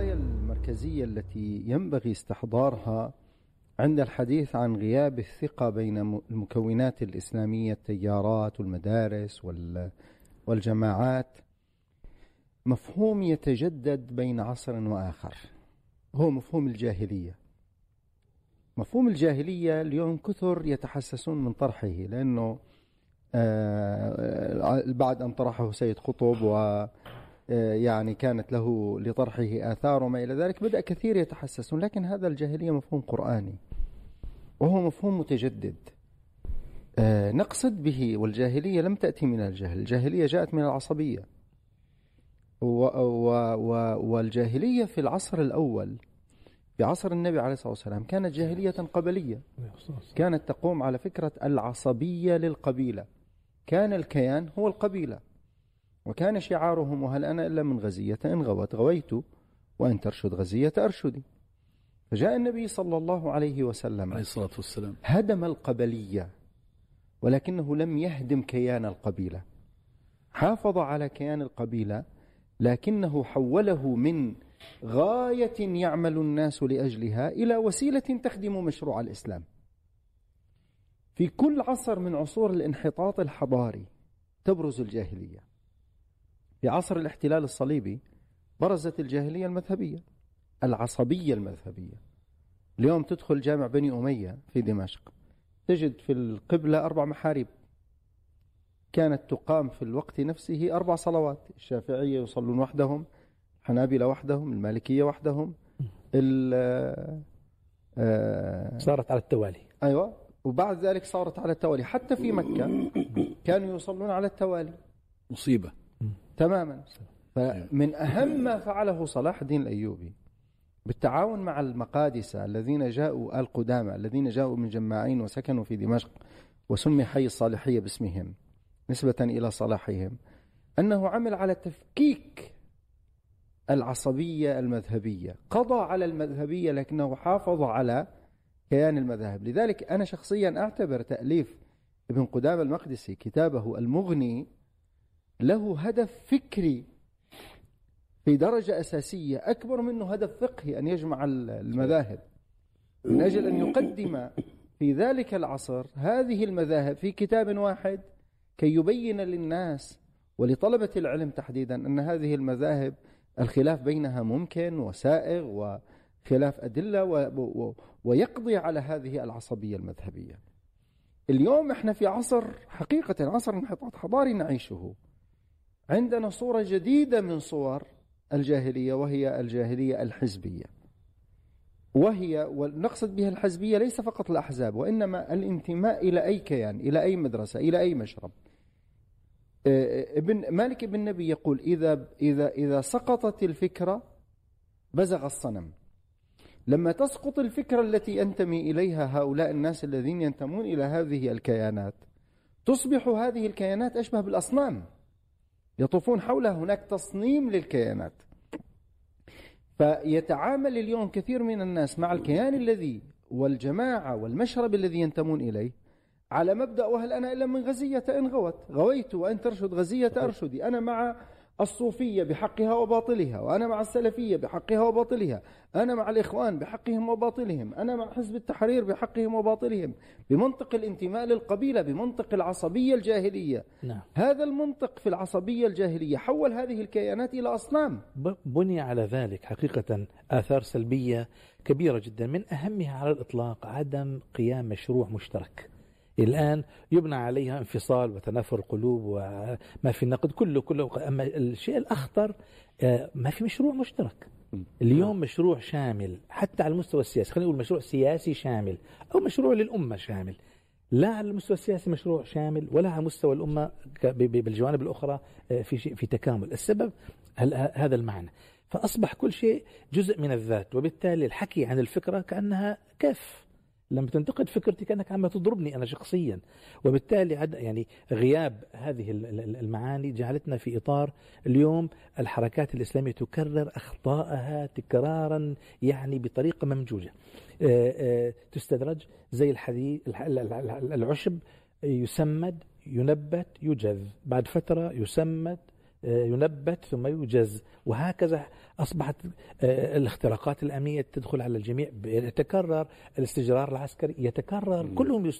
القضايا المركزية التي ينبغي استحضارها عند الحديث عن غياب الثقة بين المكونات الإسلامية التيارات والمدارس والجماعات مفهوم يتجدد بين عصر وآخر. هو مفهوم الجاهلية. مفهوم الجاهلية اليوم كثر يتحسسون من طرحه لأنه آه، بعد أن طرحه سيد قطب يعني كانت له لطرحه آثار وما إلى ذلك بدأ كثير يتحسسون لكن هذا الجاهلية مفهوم قرآني وهو مفهوم متجدد. آه، نقصد به والجاهلية لم تأتي من الجهل الجاهلية جاءت من العصبية. و و و والجاهلية في العصر الأول في عصر النبي عليه الصلاة والسلام كانت جاهلية قبلية. كانت تقوم على فكرة العصبية للقبيلة. كان الكيان هو القبيلة. وكان شعارهم وهل أنا إلا من غزية؟ إن غوت غويت وإن ترشد غزية أرشدي. فجاء النبي صلى الله عليه وسلم. عليه الصلاة والسلام. هدم القبلية ولكنه لم يهدم كيان القبيلة. حافظ على كيان القبيلة لكنه حوله من غاية يعمل الناس لأجلها إلى وسيلة تخدم مشروع الإسلام. في كل عصر من عصور الانحطاط الحضاري تبرز الجاهلية. في عصر الاحتلال الصليبي برزت الجاهلية المذهبية العصبية المذهبية. اليوم تدخل جامع بني أمية في دمشق تجد في القبلة أربع محاريب. كانت تقام في الوقت نفسه أربع صلوات الشافعية يصلون وحدهم الحنابلة وحدهم المالكية وحدهم آه، صارت على التوالي. أيوة وبعد ذلك صارت على التوالي. حتى في مكة كانوا يصلون على التوالي. مصيبة. تماما. فمن أهم ما فعله صلاح الدين الأيوبي بالتعاون مع المقادسة الذين جاءوا القدامى الذين جاءوا من جماعين وسكنوا في دمشق وسمي حي الصالحية باسمهم نسبة إلى صلاحهم أنه عمل على تفكيك العصبية المذهبية. قضى على المذهبية لكنه حافظ على كيان المذاهب. لذلك أنا شخصيا أعتبر تأليف ابن قدامة المقدسي كتابه المغني له هدف فكري في درجة أساسية أكبر منه هدف فقهي أن يجمع المذاهب. من أجل أن يقدم في ذلك العصر هذه المذاهب في كتاب واحد كي يبين للناس ولطلبة العلم تحديدا أن هذه المذاهب الخلاف بينها ممكن وسائغ وخلاف أدلة ويقضي على هذه العصبية المذهبية. اليوم إحنا في عصر حقيقة عصر انحطاط حضاري نعيشه. عندنا صورة جديدة من صور الجاهلية وهي الجاهلية الحزبية. وهي ونقصد بها الحزبية ليس فقط الأحزاب وإنما الانتماء إلى أي كيان إلى أي مدرسة إلى أي مشرب. آه، ابن مالك بن نبي يقول إذا, إذا, إذا سقطت الفكرة بزغ الصنم. لما تسقط الفكرة التي ينتمي إليها هؤلاء الناس الذين ينتمون إلى هذه الكيانات تصبح هذه الكيانات أشبه بالأصنام. يطوفون حولها هناك تصنيم للكيانات. فيتعامل اليوم كثير من الناس مع الكيان الذي والجماعة والمشرب الذي ينتمون إليه على مبدأ وهل أنا إلا من غزية إن غوت؟ غويت وأن ترشد غزية أرشدي. أنا مع الصوفية بحقها وباطلها وأنا مع السلفية بحقها وباطلها أنا مع الإخوان بحقهم وباطلهم أنا مع حزب التحرير بحقهم وباطلهم بمنطق الانتماء للقبيلة بمنطق العصبية الجاهلية. نعم. هذا المنطق في العصبية الجاهلية حول هذه الكيانات إلى أصنام. بني على ذلك حقيقة آثار سلبية كبيرة جدا من أهمها على الإطلاق عدم قيام مشروع مشترك. الآن يبنى عليها انفصال وتنافر القلوب وما في النقد كله كله. أما الشيء الأخطر آه، ما في مشروع مشترك. اليوم مشروع شامل حتى على المستوى السياسي خلينا نقول مشروع سياسي شامل أو مشروع للأمة شامل. لا على المستوى السياسي مشروع شامل ولا على مستوى الأمة بالجوانب الأخرى آه، في في تكامل. السبب هذا المعنى. فأصبح كل شيء جزء من الذات وبالتالي الحكي عن الفكرة كأنها كف لما تنتقد فكرتي كأنك عم تضربني أنا شخصيا. وبالتالي يعني غياب هذه المعاني جعلتنا في إطار اليوم الحركات الإسلامية تكرر اخطائها تكرارا يعني بطريقة ممجوجة. آه، آه، تستدرج زي الحديد العشب يسمد ينبت يجذ بعد فترة يسمد ينبت ثم يوجز. وهكذا أصبحت آه، الاختراقات الأمنية تدخل على الجميع. يتكرر الاستجرار العسكري يتكرر كلهم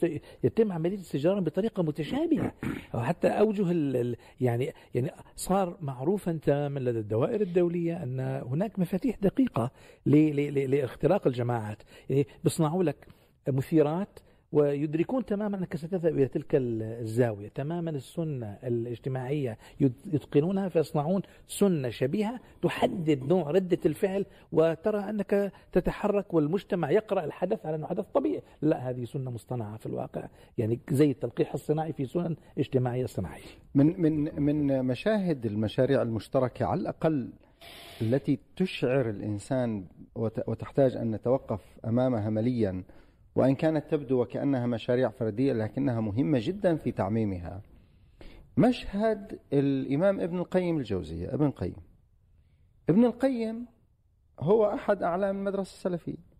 يتم عملية استجرار بطريقة متشابهة. وحتى أوجه يعني يعني صار معروفا تماما لدى الدوائر الدولية أن هناك مفاتيح دقيقة لاختراق الجماعات. يعني بيصنعوا لك مثيرات ويدركون تماما أنك ستذهب إلى تلك الزاوية، تماما السنة الاجتماعية يتقنونها فيصنعون سنة شبيهة تحدد نوع ردة الفعل وترى أنك تتحرك والمجتمع يقرأ الحدث على أنه حدث طبيعي، لا هذه سنة مصطنعة في الواقع، يعني زي التلقيح الصناعي في سنن اجتماعية صناعية. من من من مشاهد المشاريع المشتركة على الأقل التي تشعر الإنسان وتحتاج أن نتوقف أمامها مليا وإن كانت تبدو وكأنها مشاريع فردية لكنها مهمة جدا في تعميمها. مشهد الإمام ابن القيم الجوزية ابن القيم. ابن القيم هو أحد أعلام المدرسة السلفية.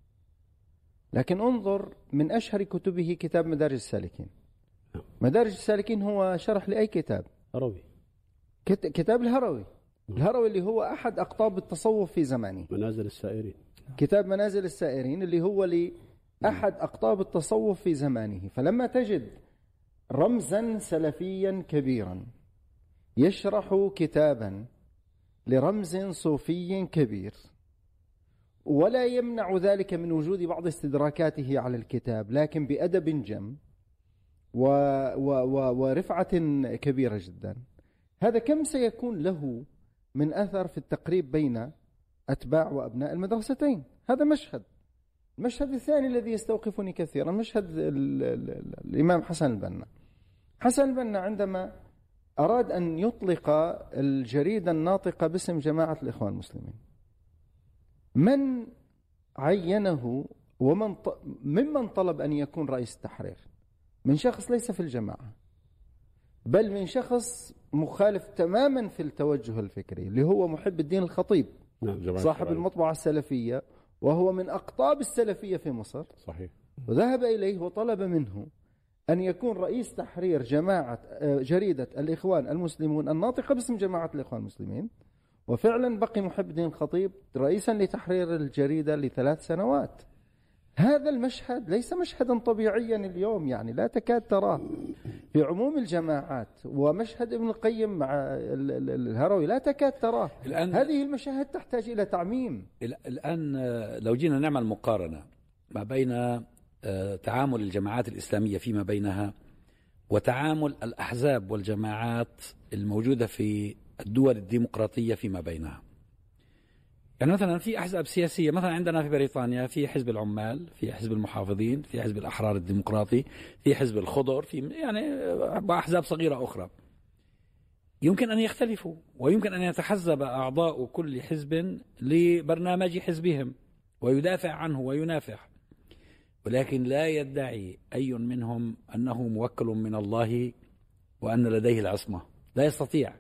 لكن انظر من أشهر كتبه كتاب مدارج السالكين. مدارج السالكين هو شرح لأي كتاب؟ هروي. كتاب الهروي. الهروي اللي هو أحد أقطاب التصوف في زمانه. منازل السائرين. كتاب منازل السائرين اللي هو أحد أقطاب التصوف في زمانه. فلما تجد رمزا سلفيا كبيرا يشرح كتابا لرمز صوفي كبير ولا يمنع ذلك من وجود بعض استدراكاته على الكتاب لكن بأدب جم و و و ورفعة كبيرة جدا. هذا كم سيكون له من أثر في التقريب بين أتباع وأبناء المدرستين؟ هذا مشهد. المشهد الثاني الذي يستوقفني كثيرا مشهد الإمام حسن البنا. حسن البنا عندما أراد أن يطلق الجريدة الناطقة باسم جماعة الإخوان المسلمين. من عينه ومن ممن طلب أن يكون رئيس التحرير؟ من شخص ليس في الجماعة بل من شخص مخالف تماما في التوجه الفكري اللي هو محب الدين الخطيب نعم صاحب المطبعة السلفية. وهو من أقطاب السلفية في مصر. صحيح. وذهب إليه وطلب منه أن يكون رئيس تحرير جماعة آه، جريدة الإخوان المسلمون الناطقة باسم جماعة الإخوان المسلمين. وفعلا بقي محب الدين الخطيب رئيسا لتحرير الجريدة لثلاث سنوات. هذا المشهد ليس مشهدا طبيعيا اليوم يعني لا تكاد تراه. في عموم الجماعات ومشهد ابن القيم مع الهروي لا تكاد تراه. الآن هذه المشاهد تحتاج إلى تعميم. الآن لو جينا نعمل مقارنة ما بين آه، تعامل الجماعات الإسلامية فيما بينها وتعامل الأحزاب والجماعات الموجودة في الدول الديمقراطية فيما بينها. يعني مثلا في أحزاب سياسية مثلا عندنا في بريطانيا في حزب العمال في حزب المحافظين في حزب الأحرار الديمقراطي في حزب الخضر في يعني أحزاب صغيرة أخرى. يمكن أن يختلفوا ويمكن أن يتحزب أعضاء كل حزب لبرنامج حزبهم ويدافع عنه وينافح. ولكن لا يدعي أي منهم أنه موكل من الله وأن لديه العصمة. لا يستطيع.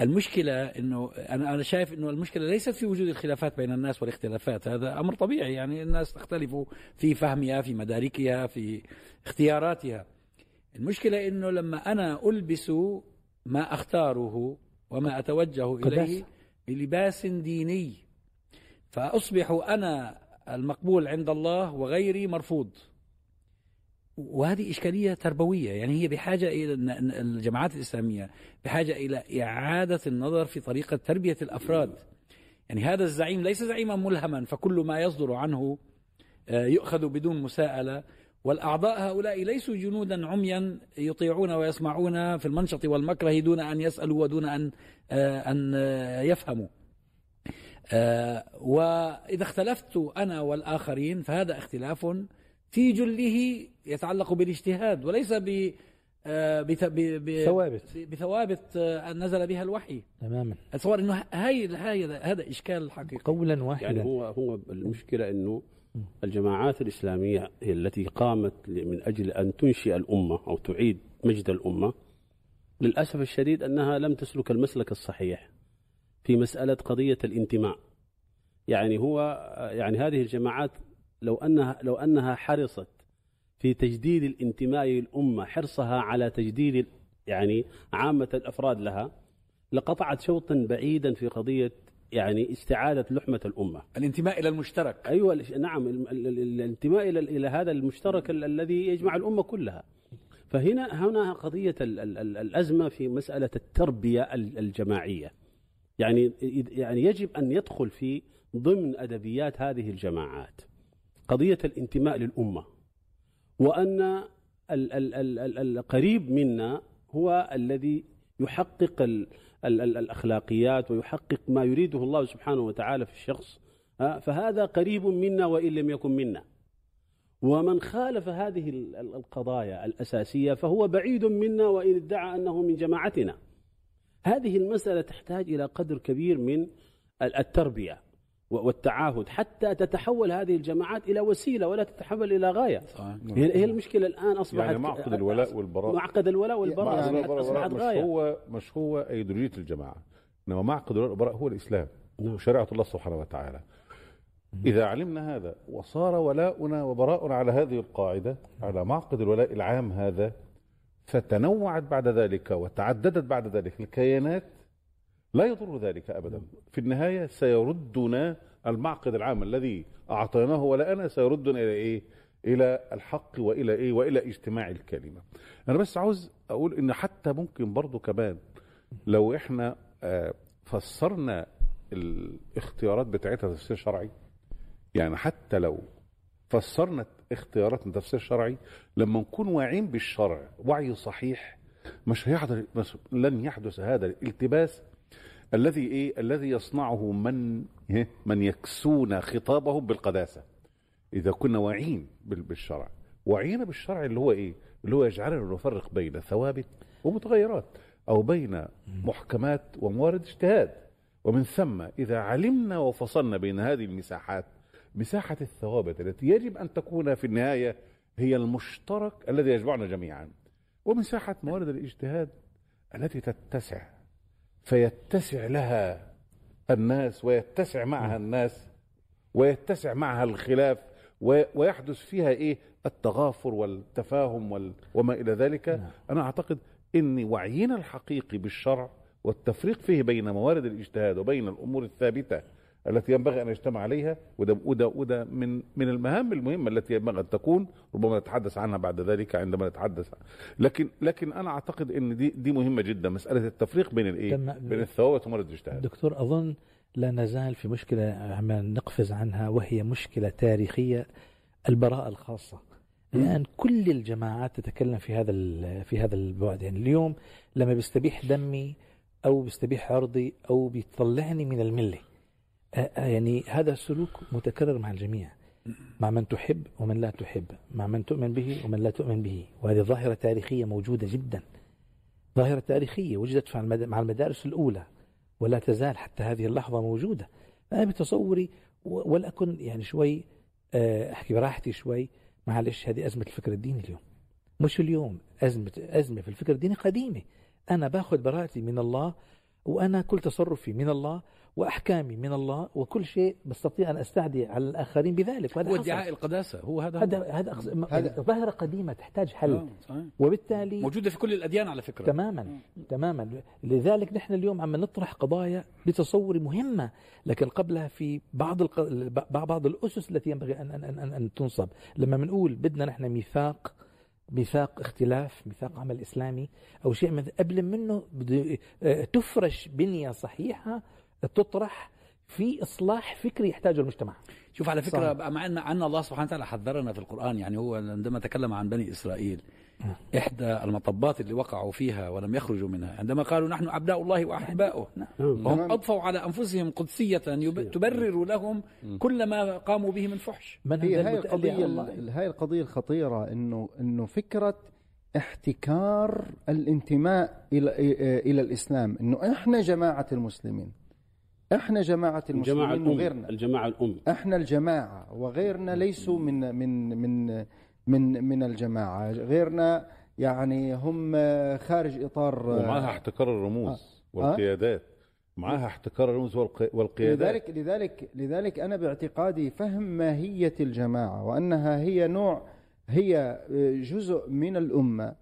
المشكلة إنه أنا أنا شايف إنه المشكلة ليست في وجود الخلافات بين الناس والاختلافات. هذا أمر طبيعي. يعني الناس تختلف في فهمها في مداركها في اختياراتها. المشكلة إنه لما أنا ألبس ما أختاره وما أتوجه إليه بلباس ديني فأصبح أنا المقبول عند الله وغيري مرفوض. وهذه إشكالية تربوية يعني هي بحاجة إلى الجماعات الإسلامية بحاجة إلى إعادة النظر في طريقة تربية الأفراد. يعني هذا الزعيم ليس زعيما ملهما فكل ما يصدر عنه آه، يؤخذ بدون مساءلة. والأعضاء هؤلاء ليسوا جنودا عميا يطيعون ويسمعون في المنشط والمكره دون أن يسألوا ودون أن آه، أن آه، يفهموا. وإذا اختلفت أنا والآخرين فهذا اختلاف في جله يتعلق بالاجتهاد وليس ب آه، بثوابت بثوابت آه، نزل بها الوحي. تماما. اتصور إنه هاي هاي هذا إشكال حقيقي. قولا واحدا. يعني هو هو المشكلة إنه الجماعات الإسلامية هي التي قامت من أجل أن تنشئ الأمة أو تعيد مجد الأمة للأسف الشديد أنها لم تسلك المسلك الصحيح في مسألة قضية الانتماء. يعني هو يعني هذه الجماعات لو أنها لو أنها حرصت في تجديد الانتماء للأمة حرصها على تجديد يعني عامة الأفراد لها لقطعت شوطا بعيدا في قضية يعني استعادة لحمة الأمة. الانتماء إلى المشترك أيوه نعم ال- ال- ال- الانتماء إلى إلى هذا المشترك ال- الذي يجمع الأمة كلها. فهنا هنا قضية ال- ال- ال- الأزمة في مسألة التربية ال- الجماعية. يعني يعني يجب أن يدخل في ضمن أدبيات هذه الجماعات قضية الانتماء ال- ال- القريب منا هو الذي يحقق ال ال ال الأخلاقيات ويحقق ما يريده الله سبحانه وتعالى في الشخص فهذا قريب منا وإن لم يكن منا. ومن خالف هذه ال- ال- القضايا الأساسية فهو بعيد منا وإن ادعى أنه من جماعتنا. هذه المسألة تحتاج إلى قدر كبير من ال- التربية. والتعاهد حتى تتحول هذه الجماعات إلى وسيلة ولا تتحول إلى غاية. صحيح. هي هي المشكلة الآن أصبحت يعني معقد الولاء والبراء. معقد الولاء والبراء. يعني أصبحت, أصبحت مش غاية. هو مش هو أيديولوجية الجماعة إنما معقد الولاء والبراء هو الإسلام نعم. وشريعه الله سبحانه وتعالى. إذا علمنا هذا وصار ولاؤنا وبراؤنا على هذه القاعدة على معقد الولاء العام هذا فتنوعت بعد ذلك وتعددت بعد ذلك الكيانات لا يضر ذلك ابدا. في النهاية سيردنا المعقد العام الذي أعطيناه ولاءنا سيردنا إلى إيه؟ إلى الحق وإلى إيه؟ وإلى اجتماع الكلمة. أنا بس عاوز أقول إن حتى ممكن برضو كمان لو إحنا آه، فسرنا الاختيارات بتاعتها تفسير شرعي يعني حتى لو فسرنا اختياراتنا تفسير شرعي لما نكون واعيين بالشرع وعي صحيح مش هيحدث لن يحدث هذا الالتباس الذي إيه؟ الذي يصنعه من إيه؟ من يكسون خطابهم بالقداسة. إذا كنا واعيين بال- بالشرع. وعينا بالشرع اللي هو إيه؟ اللي هو يجعلنا نفرق بين ثوابت ومتغيرات أو بين محكمات وموارد اجتهاد. ومن ثم إذا علمنا وفصلنا بين هذه المساحات مساحة الثوابت التي يجب أن تكون في النهاية هي المشترك الذي يجمعنا جميعا. ومساحة موارد الاجتهاد التي تتسع فيتسع لها الناس ويتسع معها الناس ويتسع معها الخلاف ويحدث فيها إيه؟ التغافر والتفاهم وال وما إلى ذلك. نعم. أنا أعتقد إن وعينا الحقيقي بالشرع والتفريق فيه بين موارد الاجتهاد وبين الأمور الثابتة التي ينبغي أن يجتمع عليها وده وده وده من من المهام المهمة التي ينبغي أن تكون ربما نتحدث عنها بعد ذلك عندما نتحدث. لكن لكن أنا أعتقد إن دي دي مهمة جدا مسألة التفريق بين الإيه؟ بين الثوابت وموارد الاجتهاد دكتور أظن لا نزال في مشكلة عم نقفز عنها وهي مشكلة تاريخية البراءة الخاصة. الآن كل الجماعات تتكلم في هذا في هذا البعد. يعني اليوم لما بيستبيح دمي أو بيستبيح عرضي أو بيطلعني من الملة آه، يعني هذا سلوك متكرر مع الجميع. مع من تحب ومن لا تحب. مع من تؤمن به ومن لا تؤمن به. وهذه ظاهرة تاريخية موجودة جدا. ظاهرة تاريخية وجدت مع المدارس الأولى. ولا تزال حتى هذه اللحظة موجودة. أنا بتصوري ولأكن يعني شوي أحكي براحتي شوي. معلش هذه أزمة الفكر الديني اليوم. مش اليوم. أزمة أزمة في الفكر الديني قديمة. أنا باخذ براءتي من الله وأنا كل تصرفي من الله وأحكامي من الله وكل شيء بستطيع أن أستعدي على الآخرين بذلك وهذا هو. ادعاء القداسة هو هذا هذا هذا أقص- هذا- ظاهرة قديمة تحتاج حل. آه، صحيح. وبالتالي موجودة في كل الأديان على فكرة. تماما تماما. لذلك نحن اليوم عم نطرح قضايا بتصوري مهمة لكن قبلها في بعض الق... بعض الأسس التي ينبغي أن, أن, أن, أن تنصب. لما بنقول بدنا نحن ميثاق ميثاق اختلاف ميثاق عمل إسلامي أو شيء من قبل منه بده آه، تفرش بنية صحيحة تطرح في إصلاح فكري يحتاجه المجتمع. شوف على فكرة صحيح. بقى مع إن عن الله سبحانه وتعالى حذرنا في القرآن يعني هو عندما تكلم عن بني إسرائيل إحدى المطبات اللي وقعوا فيها ولم يخرجوا منها عندما قالوا نحن أبناء الله وأحباؤه نعم. وهم أضفوا على أنفسهم قدسية يب- تبرر لهم كل ما قاموا به من فحش. من هي هاي المتألي على القضية الله؟ ال- هاي القضية الخطيرة إنه إنه فكرة احتكار الانتماء إلى إلى الإسلام إنه إحنا جماعة المسلمين. إحنا جماعة الجماعة المسلمين الأم وغيرنا. الجماعة الأم. إحنا الجماعة وغيرنا ليسوا من من من من من الجماعة. غيرنا يعني هم خارج اطار ومعها احتكار الرموز والقيادات. معها احتكار الرموز والق- والقيادات. لذلك لذلك لذلك أنا باعتقادي فهم ماهية الجماعة وأنها هي نوع هي جزء من الأمة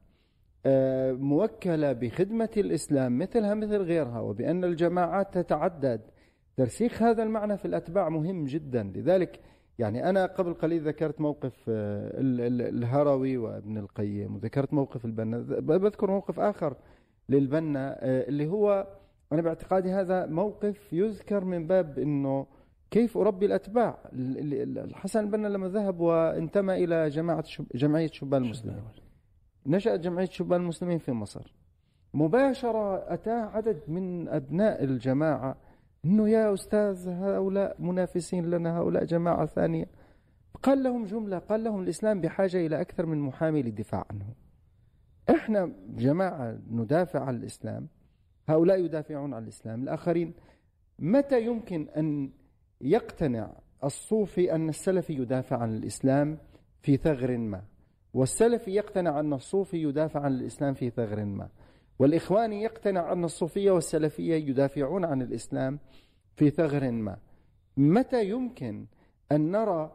آه، موكلة بخدمة الإسلام مثلها مثل غيرها وبأن الجماعات تتعدد. ترسيخ هذا المعنى في الأتباع مهم جدا. لذلك يعني أنا قبل قليل ذكرت موقف آه، ال- ال- الهروي وابن القيم وذكرت موقف البنا. بذكر موقف آخر للبنا آه، اللي هو أنا باعتقادي هذا موقف يذكر من باب أنه كيف أربي الأتباع. ال- ال- الحسن البنا لما ذهب وانتمى إلى جماعة شب... جمعية شبان المسلمين. نشأت جمعية شبان المسلمين في مصر. مباشرة أتى عدد من أبناء الجماعة أنه يا أستاذ هؤلاء منافسين لنا هؤلاء جماعة ثانية. قال لهم جملة قال لهم الإسلام بحاجة إلى أكثر من محامي للدفاع عنه. إحنا جماعة ندافع عن الإسلام هؤلاء يدافعون عن الإسلام. الآخرين متى يمكن أن يقتنع الصوفي أن السلفي يدافع عن الإسلام في ثغر ما؟ والسلفي يقتنع أن الصوفي يدافع عن الإسلام في ثغر ما؟ والإخواني يقتنع أن الصوفية والسلفية يدافعون عن الإسلام في ثغر ما. متى يمكن أن نرى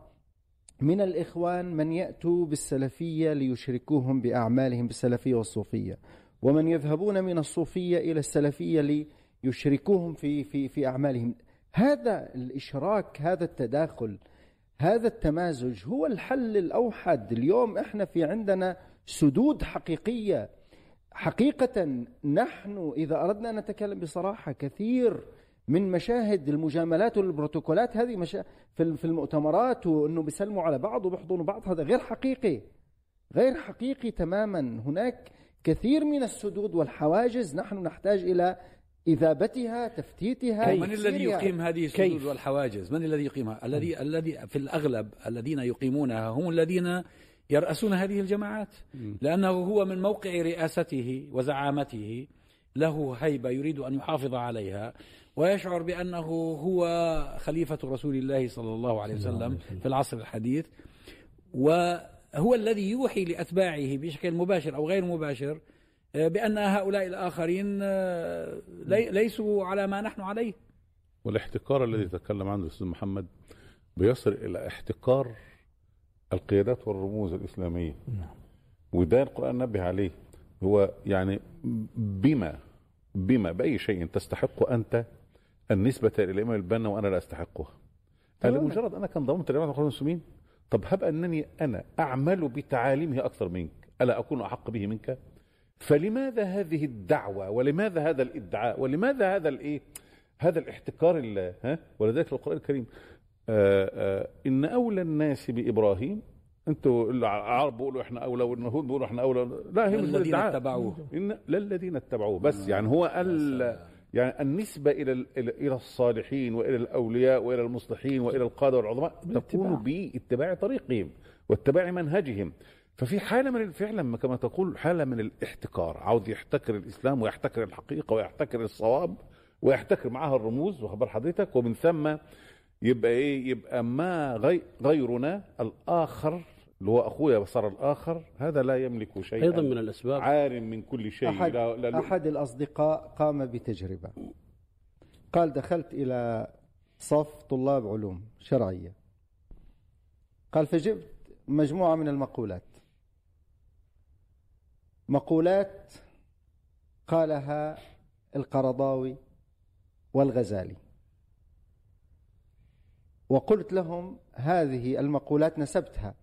من الإخوان من يأتوا بالسلفية ليشركوهم بأعمالهم بالسلفية والصوفية؟ ومن يذهبون من الصوفية إلى السلفية ليشركوهم في, في, في أعمالهم؟ هذا الإشراك هذا التداخل هذا التمازج هو الحل الأوحد. اليوم إحنا في عندنا سدود حقيقية حقيقة نحن إذا أردنا أن نتكلم بصراحة كثير من مشاهد المجاملات والبروتوكولات هذه مشا... في في المؤتمرات وإنه بيسلموا على بعض وبيحضنوا بعض هذا غير حقيقي. غير حقيقي تماما. هناك كثير من السدود والحواجز. نحن نحتاج إلى إذابتها تفتيتها من الذي. يقيم هذه السدود كيف؟ والحواجز؟ من الذي يقيمها؟ الذي الذي في الأغلب الذين يقيمونها هم الذين يرأسون هذه الجماعات لأنه هو من موقع رئاسته وزعامته له هيبة يريد أن يحافظ عليها ويشعر بأنه هو خليفة رسول الله صلى الله عليه وسلم في العصر الحديث. وهو الذي يوحي لأتباعه بشكل مباشر أو غير مباشر آه، بأن هؤلاء الآخرين آه، لي- ليسوا على ما نحن عليه. والاحتكار الذي تكلم عنه الاستاذ محمد بيصل إلى احتكار القيادات والرموز الإسلامية. وده القرآن نبه عليه. هو يعني بما بما بأي شيء تستحق أنت النسبة إلى الإمام البنا وأنا لا أستحقها. تماماً. لمجرد أنا كان ضمنت القرآن المسلمين طب هب أنني أنا أعمل بتعاليمه أكثر منك ألا أكون أحق به منك؟ فلماذا هذه الدعوة؟ ولماذا هذا الإدعاء؟ ولماذا هذا الإيه؟ هذا الاحتكار ال- ها؟ ولذلك القرآن الكريم إن أولى الناس بإبراهيم أنتوا العرب بيقولوا إحنا أولى واليهود بيقولوا إحنا أولى لا هي مش الذين اتبعوه. إن للذين اتبعوه. بس يعني هو ال يعني النسبة إلى ال- إلى إلى الصالحين وإلى الأولياء وإلى المصلحين وإلى القادة والعظماء تكون باتباع. طريقهم واتباع منهجهم. ففي حالة من فعلا كما تقول حالة من الاحتكار. عاوز يحتكر الإسلام ويحتكر الحقيقة ويحتكر الصواب ويحتكر معها الرموز وخبر حضرتك ومن ثم يبقى إيه؟ يبقى ما غي غيرنا الآخر اللي هو أخويا صار الآخر هذا لا يملك شيئا. أيضا من الأسباب. عار من كل شيء. أحد, لا لا أحد الأصدقاء قام بتجربة. قال دخلت إلى صف طلاب علوم شرعية. قال فجبت مجموعة من المقولات. مقولات قالها القرضاوي والغزالي. وقلت لهم هذه المقولات نسبتها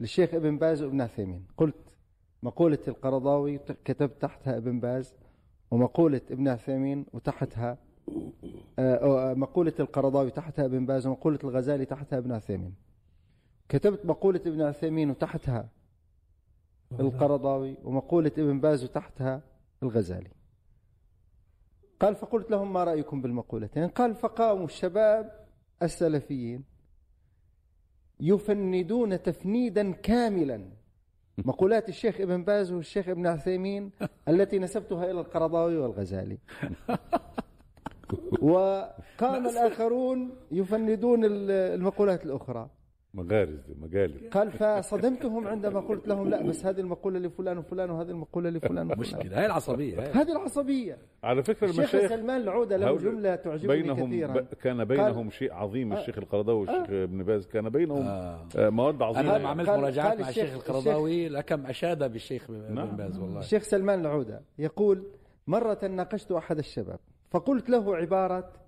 للشيخ ابن باز وابن عثيمين. قلت مقولة القرضاوي كتبت تحتها ابن باز ومقولة ابن عثيمين وتحتها آه، آه، مقولة القرضاوي تحتها ابن باز ومقولة الغزالي تحتها ابن عثيمين. كتبت مقولة ابن عثيمين وتحتها القرضاوي ومقولة ابن باز وتحتها الغزالي. قال فقلت لهم ما رأيكم بالمقولتين؟ قال فقاموا الشباب السلفيين يفندون تفنيدا كاملا. مقولات الشيخ ابن باز والشيخ ابن عثيمين التي نسبتها إلى القرضاوي والغزالي. وقام الآخرون يفندون ال- المقولات الأخرى. مغارز دي مجالب قال فصدمتهم عندما قلت لهم لا بس هذه المقولة لفلان وفلان وهذه المقولة لفلان وفلان مشكلة هاي العصبية هاي. هذه العصبية على فكرة الشيخ المشايخ سلمان العودة له جملة تعجبني بينهم كثيرا ب... كان بينهم شيء عظيم الشيخ القرضاوي والشيخ ابن باز كان بينهم آه. آه. مواد أنا عظيمة لما عملت مراجعات مع الشيخ- القرضاوي لكم أشاد بالشيخ نعم. بن باز والله الشيخ سلمان العودة يقول مرة ناقشت أحد الشباب فقلت له عبارة آه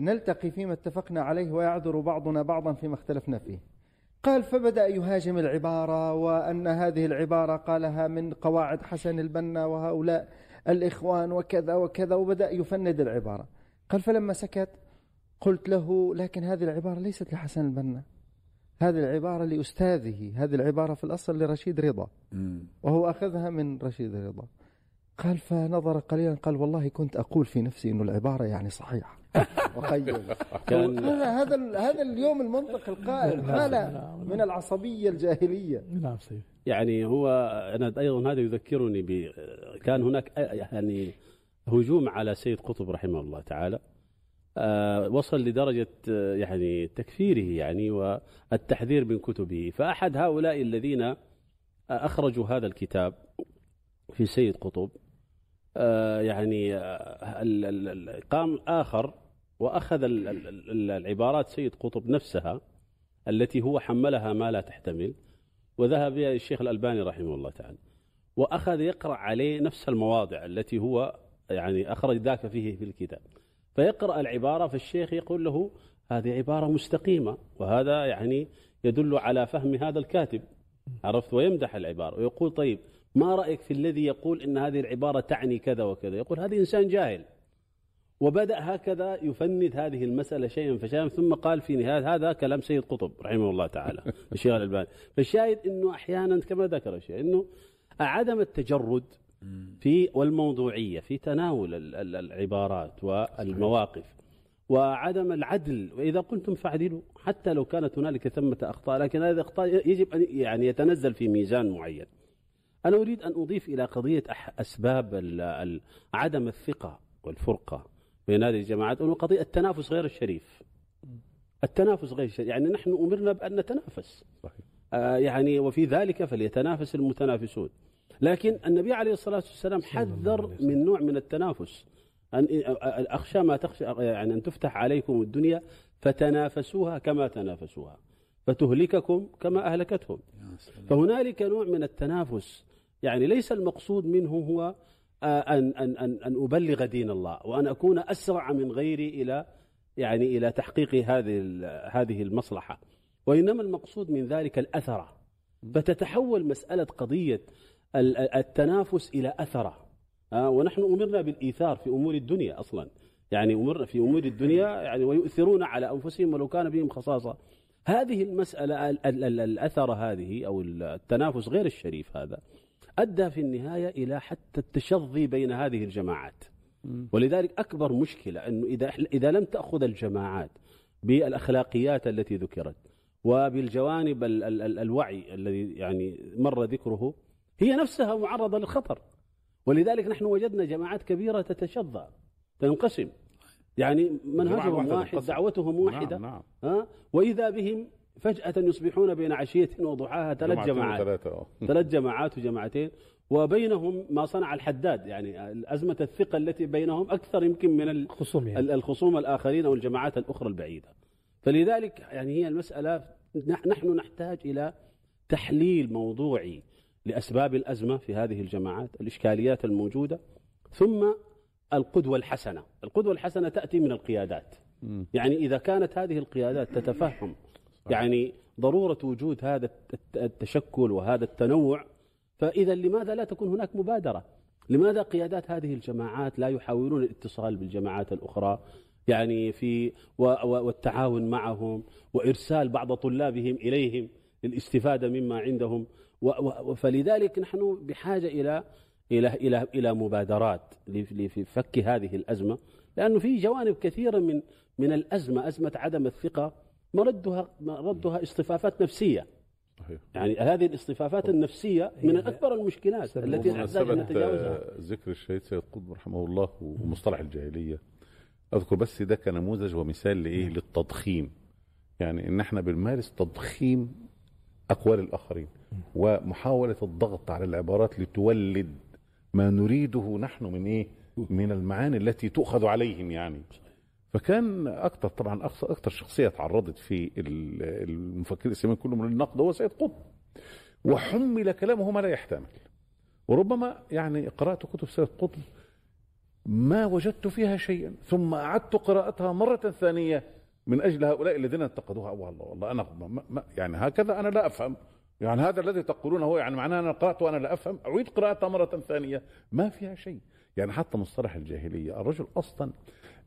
نلتقي فيما اتفقنا عليه ويعذر بعضنا بعضا فيما اختلفنا فيه. قال فبدأ يهاجم العبارة وأن هذه العبارة قالها من قواعد حسن البنا وهؤلاء الإخوان وكذا وكذا وبدأ يفند العبارة. قال فلما سكت قلت له لكن هذه العبارة ليست لحسن البنا. هذه العبارة لأستاذه هذه العبارة في الأصل لرشيد رضا. وهو أخذها من رشيد رضا. قال فنظر قليلا قال والله كنت أقول في نفسي أن العبارة يعني صحيحة. وقيم. كان هذا هذا هذا اليوم المنطق القائم. حالة من العصبية الجاهلية. نعم سيدي يعني هو أنا أيضا هذا يذكرني ب كان هناك يعني هجوم على سيد قطب رحمه الله تعالى. آه، وصل لدرجة آه، يعني تكفيره يعني والتحذير من كتبه. فأحد هؤلاء الذين آه، أخرجوا هذا الكتاب في سيد قطب يعني آه، ال- ال- قام ال- ال- العبارات سيد قطب نفسها التي هو حملها ما لا تحتمل وذهب بها الشيخ الألباني رحمه الله تعالى وأخذ يقرأ عليه نفس المواضع التي هو يعني أخرج ذاك فيه في الكتاب. فيقرأ العبارة فالشيخ يقول له هذه عبارة مستقيمة وهذا يعني يدل على فهم هذا الكاتب. عرفت؟ ويمدح العبارة ويقول طيب ما رأيك في الذي يقول إن هذه العبارة تعني كذا وكذا؟ يقول هذا إنسان جاهل. وبدأ هكذا يفند هذه المسألة شيئا فشيئا ثم قال في نهاية هذا كلام سيد قطب رحمه الله تعالى الشيخ الألباني. فالشاهد أنه أحيانا كما ذكر الشيخ أنه عدم التجرد في والموضوعية في تناول ال- ال- العبارات والمواقف وعدم العدل. وإذا قلتم فاعدلوا حتى لو كانت هنالك ثمة أخطاء لكن هذه الأخطاء يجب أن يعني يتنزل في ميزان معين. أنا أريد أن أضيف إلى قضية أسباب عدم الثقة والفرقة بين هذه الجماعات أنه قضية التنافس غير الشريف. التنافس غير الشريف. يعني نحن أمرنا بأن نتنافس. صحيح. آه يعني وفي ذلك فليتنافس المتنافسون. لكن النبي عليه الصلاة والسلام حذر من نوع من التنافس. أن أخشى ما تخشى يعني أن تفتح عليكم الدنيا فتنافسوها كما تنافسوها فتهلككم كما أهلكتهم. فهنالك نوع من التنافس يعني ليس المقصود منه هو آه، أن أن أن أن أبلغ دين الله وأن أكون أسرع من غيري إلى يعني إلى تحقيق هذه هذه المصلحة. وإنما المقصود من ذلك الأثرة فتتحول مسألة قضية ال- ال- التنافس إلى أثرة آه، ونحن أمرنا بالإيثار في أمور الدنيا أصلا. يعني أمرنا في أمور الدنيا يعني ويؤثرون على أنفسهم ولو كان بهم خصاصة. هذه المسألة ال- ال- ال- الأثرة هذه أو التنافس غير الشريف هذا أدى في النهاية إلى حتى التشظي بين هذه الجماعات. ولذلك أكبر مشكلة أنه إذا إذا لم تأخذ الجماعات بالأخلاقيات التي ذكرت وبالجوانب ال- ال- ال- الوعي الذي يعني مر ذكره هي نفسها معرضة للخطر. ولذلك نحن وجدنا جماعات كبيرة تتشظى تنقسم. يعني منهجهم واحد. دعوتهم واحدة. نعم نعم. ها؟ وإذا بهم فجأة يصبحون بين عشية وضحاها ثلاث جماعات. آه. ثلاث جماعات وجماعتين. وبينهم ما صنع الحداد يعني أزمة الثقة التي بينهم أكثر يمكن من ال- خصوم يعني ال- الخصوم الآخرين أو الجماعات الأخرى البعيدة. فلذلك يعني هي المسألة نح- نحن نحتاج إلى تحليل موضوعي لأسباب الأزمة في هذه الجماعات الإشكاليات الموجودة ثم القدوة الحسنة. القدوة الحسنة تأتي من القيادات. يعني إذا كانت هذه القيادات تتفهم يعني ضرورة وجود هذا الت- التشكل وهذا التنوع. فإذا لماذا لا تكون هناك مبادرة؟ لماذا قيادات هذه الجماعات لا يحاولون الاتصال بالجماعات الأخرى؟ يعني في والتعاون معهم وإرسال بعض طلابهم إليهم للاستفادة مما عندهم. فلذلك نحن بحاجة إلى إلى إلى إلى مبادرات لف- لفي فك هذه الأزمة. لأنه في جوانب كثيرة من من الأزمة أزمة عدم الثقة. مردها مردها اصطفافات صحيح. يعني هذه الاصطفافات النفسية من أكبر المشكلات التي نحتاج بمناسبة نتجاوزها. ذكر الشهيد سيد قطب رحمه الله ومصطلح الجاهلية. أذكر بس ده كنموذج ومثال لإيه؟ للتضخيم. يعني إن إحنا بنمارس تضخيم أقوال الآخرين ومحاولة الضغط على العبارات لتولد ما نريده نحن من إيه؟ من المعاني التي تؤخذ عليهم يعني. فكان أكثر طبعا أكثر شخصية تعرضت في ال- المفكر الاسلامي كله من النقد هو سيد قطب. وحمل كلامه ما لا يحتمل. وربما يعني قرأت كتب سيد قطب ما وجدت فيها شيئا ثم أعدت قراءتها مرة ثانية من أجل هؤلاء الذين انتقدوها. والله والله أنا ما ما يعني هكذا أنا لا أفهم. يعني هذا الذي تقولونه هو يعني معناه أنا قرات وأنا لا أفهم. أعيد قراءتها مرة ثانية ما فيها شيء. يعني حتى مصطلح الجاهلية الرجل أصلا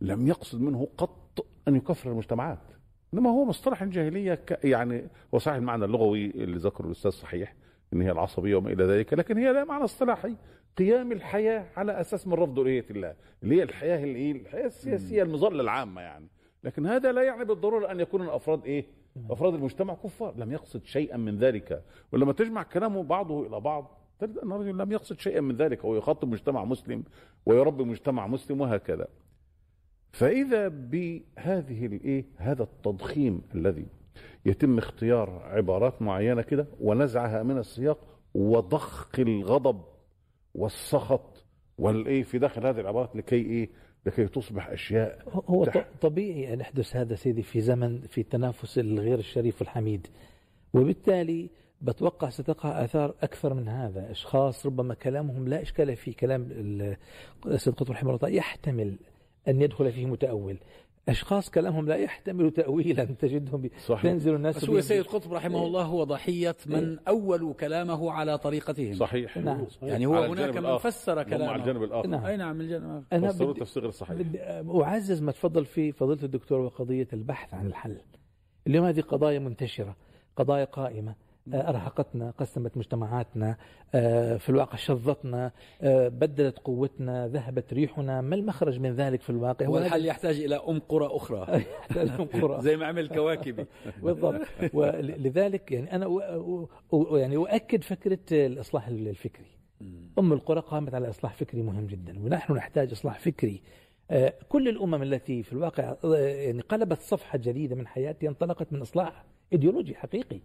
لم يقصد منه قط أن يكفر المجتمعات. إنما هو مصطلح الجاهلية ك يعني هو صحيح المعنى اللغوي اللي ذكره الأستاذ صحيح إن هي العصبية وما إلى ذلك لكن هي لا معنى اصطلاحي. قيام الحياة على أساس من رفض الوهيه الله اللي هي الحياة الايه الحياة السياسية المظلة العامة يعني. لكن هذا لا يعني بالضروره أن يكون الأفراد إيه؟ أفراد المجتمع كفار لم يقصد شيئا من ذلك. ولما تجمع كلامه بعضه إلى بعض تجد أن الرجل لم يقصد شيئا من ذلك هو يخاطب مجتمع مسلم ويربي مجتمع مسلم وهكذا. فإذا بهذه الايه هذا التضخيم الذي يتم اختيار عبارات معينة كده ونزعها من السياق وضخ الغضب والسخط والايه في داخل هذه العبارات لكي إيه لكي تصبح أشياء هو تح- طبيعي أن يحدث هذا سيدي في زمن في التنافس الغير الشريف والحميد. وبالتالي بتوقع ستقع آثار أكثر من هذا. أشخاص ربما كلامهم لا إشكال فيه كلام ال- السيد قطب رحمه الله يحتمل أن يدخل فيه متأول. أشخاص كلامهم لا يحتمل تأويلا. تجدهم صحيح. تنزل الناس بس هو سيد قطب رحمه الله هو ضحية من أولوا كلامه على طريقتهم. صحيح. نعم. يعني هو هناك الجانب من الآخر. فسر هم على كلامه. الجانب الآخر. نعم. أي نعم الجنة أنا فسروه بدي- تفسير غير صحيح بدي أعزز ما تفضل فيه فضيلة الدكتور وقضية البحث عن الحل. اليوم هذه قضايا منتشرة قضايا قائمة. أرهقتنا قسمت مجتمعاتنا آه، في الواقع شظتنا آه، بدلت قوتنا ذهبت ريحنا. ما المخرج من ذلك في الواقع؟ هو الحل يحتاج إلى أم قرى أخرى. قرى. زي ما عمل كواكبي. بالضبط. ولذلك يعني أنا يعني أؤكد فكرة الإصلاح الفكري. أم القرى قامت على إصلاح فكري مهم جدا ونحن نحتاج إصلاح فكري. آه، كل الأمم التي في الواقع آه، يعني قلبت صفحة جديدة من حياتها انطلقت من إصلاح إيديولوجي حقيقي.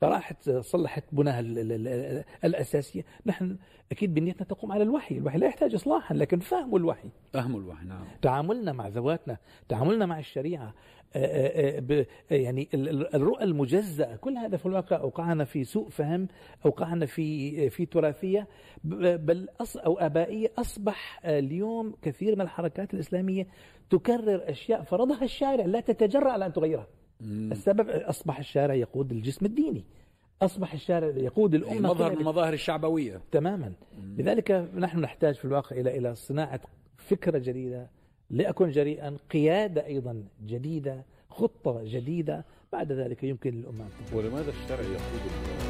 فراحت صلحت بناها ال- ال- ال- الأساسية. نحن أكيد بنيتنا تقوم على الوحي الوحي لا يحتاج إصلاحا لكن فهم الوحي. فهم الوحي نعم. تعاملنا مع ذواتنا تعاملنا مع الشريعة آه، آه، آه، يعني ال- ال- الرؤى المجزأة. كل هذا في الواقع أوقعنا في سوء فهم أوقعنا في في تراثية. بل أص أو آبائية أصبح اليوم كثير من الحركات الإسلامية تكرر أشياء فرضها الشارع لا تتجرأ على أن تغيرها. السبب أصبح الشارع يقود الجسم الديني أصبح الشارع يقود الأمة مظهر من المظاهر الشعبوية. تماما. لذلك نحن نحتاج في الواقع إلى إلى صناعة فكرة جديدة لأكون جريئا قيادة أيضا جديدة خطة جديدة. بعد ذلك يمكن للأمة أن تكون. ولماذا الشرع يقود